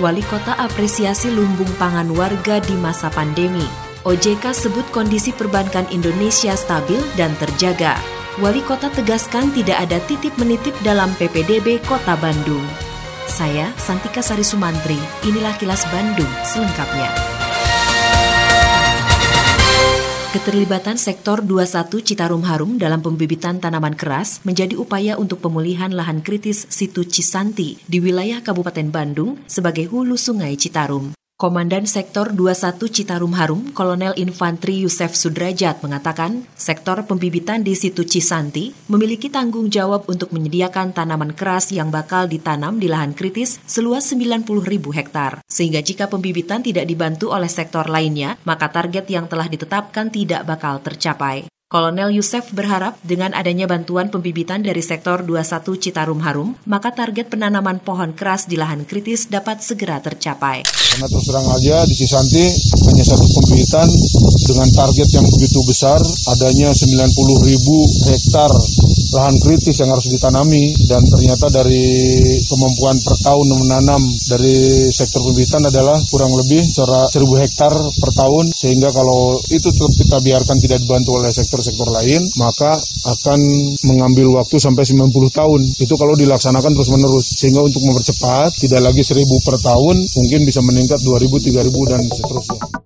Wali Kota apresiasi lumbung pangan warga di masa pandemi. OJK sebut kondisi perbankan Indonesia stabil dan terjaga. Wali Kota tegaskan tidak ada titip menitip dalam PPDB Kota Bandung. Saya Santika Sari Sumantri, inilah kilas Bandung selengkapnya. Keterlibatan sektor 21 Citarum Harum dalam pembibitan tanaman keras menjadi upaya untuk pemulihan lahan kritis situ Cisanti di wilayah Kabupaten Bandung sebagai hulu sungai Citarum. Komandan Sektor 21 Citarum Harum, Kolonel Infantri Yusef Sudrajat mengatakan, sektor pembibitan di situ Cisanti memiliki tanggung jawab untuk menyediakan tanaman keras yang bakal ditanam di lahan kritis seluas 90 ribu hektar. Sehingga jika pembibitan tidak dibantu oleh sektor lainnya, maka target yang telah ditetapkan tidak bakal tercapai. Kolonel Yusef berharap dengan adanya bantuan pembibitan dari sektor 21 Citarum Harum, maka target penanaman pohon keras di lahan kritis dapat segera tercapai. Karena terus terang aja di Cisanti hanya satu pembibitan dengan target yang begitu besar, adanya 90 ribu hektar lahan kritis yang harus ditanami dan ternyata dari kemampuan per tahun menanam dari sektor pembibitan adalah kurang lebih 1000 hektar per tahun sehingga kalau itu tetap kita biarkan tidak dibantu oleh sektor sektor-sektor lain, maka akan mengambil waktu sampai 90 tahun. Itu kalau dilaksanakan terus-menerus. Sehingga untuk mempercepat, tidak lagi 1000 per tahun, mungkin bisa meningkat 2000, 3000, dan seterusnya.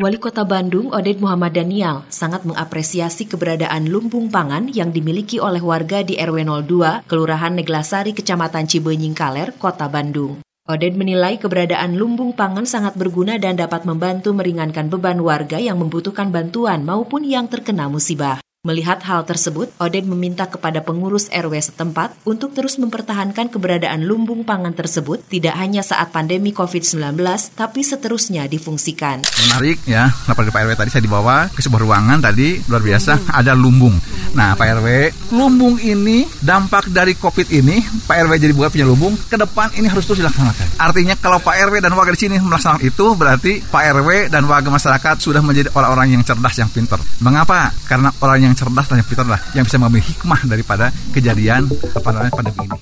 Wali Kota Bandung, Oded Muhammad Daniel, sangat mengapresiasi keberadaan lumbung pangan yang dimiliki oleh warga di RW 02, Kelurahan Neglasari, Kecamatan Cibenying Kaler, Kota Bandung. Oded menilai keberadaan lumbung pangan sangat berguna dan dapat membantu meringankan beban warga yang membutuhkan bantuan maupun yang terkena musibah. Melihat hal tersebut, Oded meminta kepada pengurus RW setempat untuk terus mempertahankan keberadaan lumbung pangan tersebut tidak hanya saat pandemi COVID-19, tapi seterusnya difungsikan. Menarik ya, laporan Pak RW tadi saya dibawa ke sebuah ruangan tadi, luar biasa, hmm. ada lumbung. Nah Pak RW, lumbung ini dampak dari COVID ini, Pak RW jadi buat punya lumbung, ke depan ini harus terus dilaksanakan. Artinya kalau Pak RW dan warga di sini melaksanakan itu, berarti Pak RW dan warga masyarakat sudah menjadi orang-orang yang cerdas, yang pintar. Mengapa? Karena orang yang yang cerdas dan yang pintar lah yang bisa mengambil hikmah daripada kejadian apa namanya pandemi ini.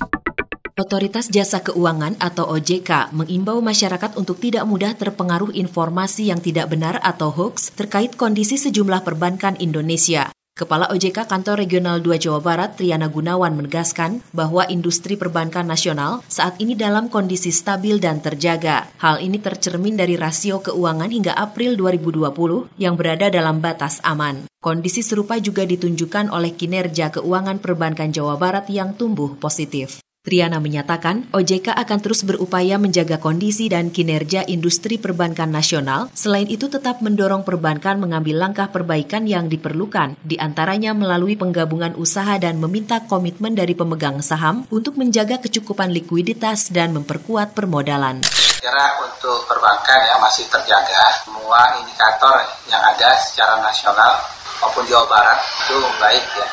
Otoritas Jasa Keuangan atau OJK mengimbau masyarakat untuk tidak mudah terpengaruh informasi yang tidak benar atau hoax terkait kondisi sejumlah perbankan Indonesia. Kepala OJK Kantor Regional 2 Jawa Barat Triana Gunawan menegaskan bahwa industri perbankan nasional saat ini dalam kondisi stabil dan terjaga. Hal ini tercermin dari rasio keuangan hingga April 2020 yang berada dalam batas aman. Kondisi serupa juga ditunjukkan oleh kinerja keuangan perbankan Jawa Barat yang tumbuh positif. Triana menyatakan OJK akan terus berupaya menjaga kondisi dan kinerja industri perbankan nasional. Selain itu tetap mendorong perbankan mengambil langkah perbaikan yang diperlukan, di antaranya melalui penggabungan usaha dan meminta komitmen dari pemegang saham untuk menjaga kecukupan likuiditas dan memperkuat permodalan. Kira untuk perbankan ya masih terjaga semua indikator yang ada secara nasional maupun Jawa Barat itu baik ya.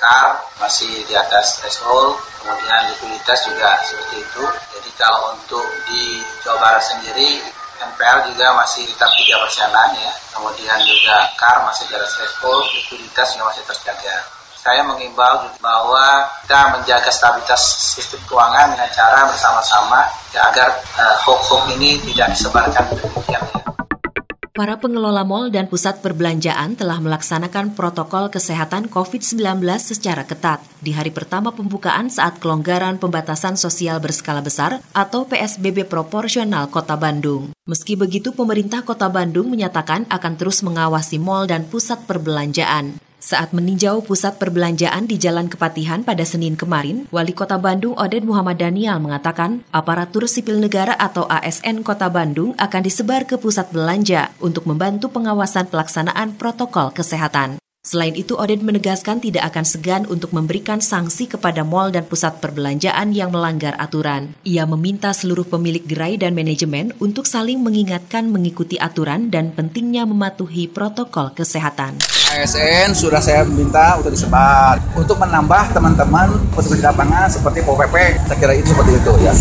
CAR masih di atas threshold, kemudian likuiditas juga seperti itu. Jadi kalau untuk di Jawa Barat sendiri NPL juga masih tetap tiga persenan ya. Kemudian juga CAR masih atas threshold, likuiditas juga masih terjaga. Saya mengimbau bahwa kita menjaga stabilitas sistem keuangan dengan cara bersama-sama ya, agar uh, hoax-hoax ini tidak disebarkan demikian. Para pengelola mal dan pusat perbelanjaan telah melaksanakan protokol kesehatan COVID-19 secara ketat di hari pertama pembukaan saat kelonggaran pembatasan sosial berskala besar atau PSBB proporsional Kota Bandung. Meski begitu, pemerintah Kota Bandung menyatakan akan terus mengawasi mal dan pusat perbelanjaan. Saat meninjau pusat perbelanjaan di Jalan Kepatihan pada Senin kemarin, Wali Kota Bandung Oded Muhammad Daniel mengatakan aparatur sipil negara atau ASN Kota Bandung akan disebar ke pusat belanja untuk membantu pengawasan pelaksanaan protokol kesehatan. Selain itu, Odet menegaskan tidak akan segan untuk memberikan sanksi kepada mal dan pusat perbelanjaan yang melanggar aturan. Ia meminta seluruh pemilik gerai dan manajemen untuk saling mengingatkan mengikuti aturan dan pentingnya mematuhi protokol kesehatan. ASN sudah saya minta untuk disebar. Untuk menambah teman-teman petugas di lapangan seperti POPP saya kira itu seperti itu ya.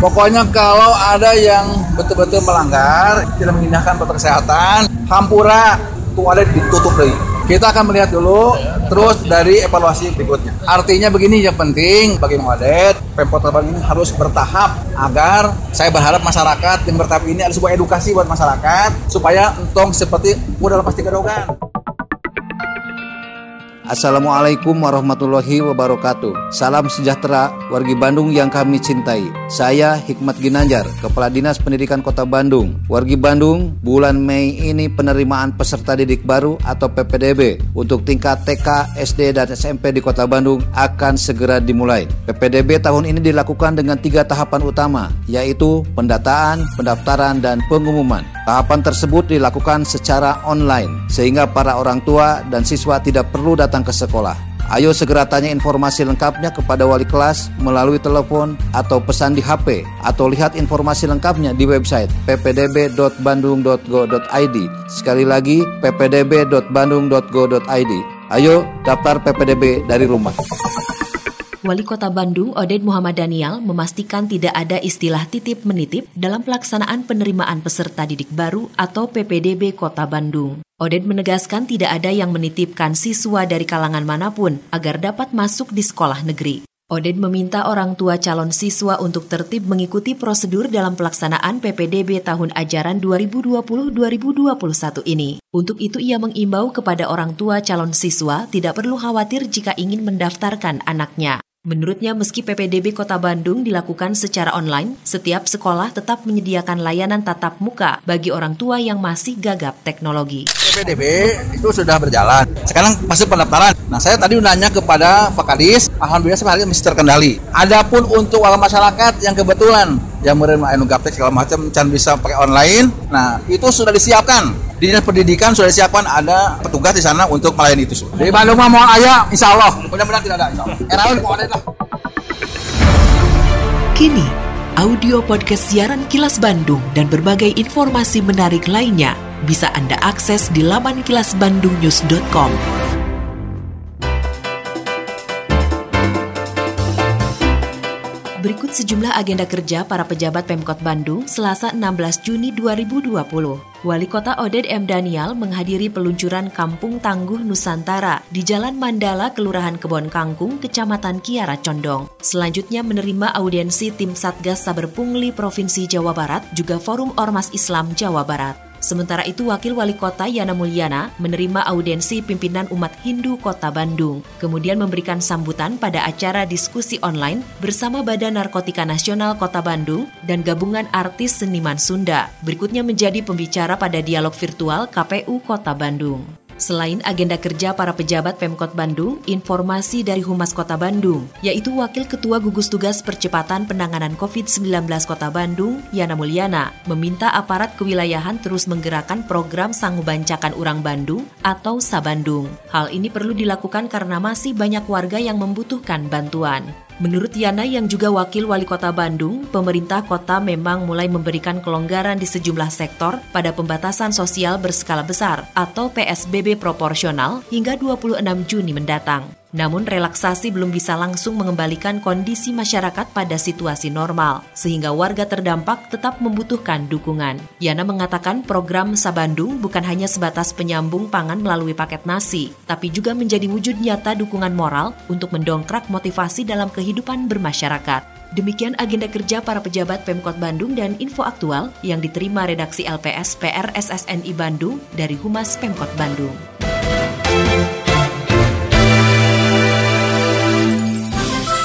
Pokoknya kalau ada yang betul-betul melanggar tidak mengindahkan protokol kesehatan hampura tualet ditutup lagi kita akan melihat dulu terus dari evaluasi berikutnya. Artinya begini yang penting bagi Wadet Pemkot Tabang ini harus bertahap agar saya berharap masyarakat yang bertahap ini ada sebuah edukasi buat masyarakat supaya entong seperti udah lepas tiga dogan Assalamualaikum warahmatullahi wabarakatuh. Salam sejahtera wargi Bandung yang kami cintai. Saya Hikmat Ginanjar, Kepala Dinas Pendidikan Kota Bandung. Wargi Bandung, bulan Mei ini penerimaan peserta didik baru atau PPDB untuk tingkat TK, SD, dan SMP di Kota Bandung akan segera dimulai. PPDB tahun ini dilakukan dengan tiga tahapan utama, yaitu pendataan, pendaftaran, dan pengumuman. Tahapan tersebut dilakukan secara online, sehingga para orang tua dan siswa tidak perlu datang ke sekolah. Ayo segera tanya informasi lengkapnya kepada wali kelas melalui telepon atau pesan di HP atau lihat informasi lengkapnya di website ppdb.bandung.go.id. Sekali lagi ppdb.bandung.go.id. Ayo daftar PPDB dari rumah. Wali Kota Bandung, Oded Muhammad Daniel, memastikan tidak ada istilah titip-menitip dalam pelaksanaan penerimaan peserta didik baru atau PPDB Kota Bandung. Oded menegaskan tidak ada yang menitipkan siswa dari kalangan mana pun agar dapat masuk di sekolah negeri. Oded meminta orang tua calon siswa untuk tertib mengikuti prosedur dalam pelaksanaan PPDB tahun ajaran 2020-2021 ini. Untuk itu ia mengimbau kepada orang tua calon siswa tidak perlu khawatir jika ingin mendaftarkan anaknya. Menurutnya, meski PPDB Kota Bandung dilakukan secara online, setiap sekolah tetap menyediakan layanan tatap muka bagi orang tua yang masih gagap teknologi. PPDB itu sudah berjalan. Sekarang masih pendaftaran. Nah, saya tadi nanya kepada Pak Kadis, alhamdulillah sampai masih terkendali. Adapun untuk warga masyarakat yang kebetulan yang menerima gaptek segala macam can bisa pakai online, nah itu sudah disiapkan di dinas pendidikan sudah disiapkan ada petugas di sana untuk melayani itu. Di Bandung mah mau ayah, insya Allah. Mudah-mudahan tidak ada, insya Allah. Erawan mau ada lah. Kini, audio podcast siaran Kilas Bandung dan berbagai informasi menarik lainnya bisa Anda akses di laman kilasbandungnews.com. Berikut sejumlah agenda kerja para pejabat Pemkot Bandung Selasa 16 Juni 2020. Wali Kota Oded M. Daniel menghadiri peluncuran Kampung Tangguh Nusantara di Jalan Mandala, Kelurahan Kebon Kangkung, Kecamatan Kiara Condong. Selanjutnya menerima audiensi tim Satgas Saber Pungli Provinsi Jawa Barat juga Forum Ormas Islam Jawa Barat. Sementara itu, Wakil Wali Kota Yana Mulyana menerima audiensi pimpinan umat Hindu Kota Bandung, kemudian memberikan sambutan pada acara diskusi online bersama Badan Narkotika Nasional Kota Bandung dan gabungan artis seniman Sunda. Berikutnya menjadi pembicara pada dialog virtual KPU Kota Bandung. Selain agenda kerja para pejabat Pemkot Bandung, informasi dari Humas Kota Bandung, yaitu Wakil Ketua Gugus Tugas Percepatan Penanganan COVID-19 Kota Bandung, Yana Mulyana, meminta aparat kewilayahan terus menggerakkan program Sangubancakan Urang Bandung atau Sabandung. Hal ini perlu dilakukan karena masih banyak warga yang membutuhkan bantuan. Menurut Yana yang juga wakil wali kota Bandung, pemerintah kota memang mulai memberikan kelonggaran di sejumlah sektor pada pembatasan sosial berskala besar atau PSBB proporsional hingga 26 Juni mendatang. Namun relaksasi belum bisa langsung mengembalikan kondisi masyarakat pada situasi normal, sehingga warga terdampak tetap membutuhkan dukungan. Yana mengatakan program Sabandung bukan hanya sebatas penyambung pangan melalui paket nasi, tapi juga menjadi wujud nyata dukungan moral untuk mendongkrak motivasi dalam kehidupan bermasyarakat. Demikian agenda kerja para pejabat Pemkot Bandung dan info aktual yang diterima redaksi LPS PR SSNI Bandung dari Humas Pemkot Bandung.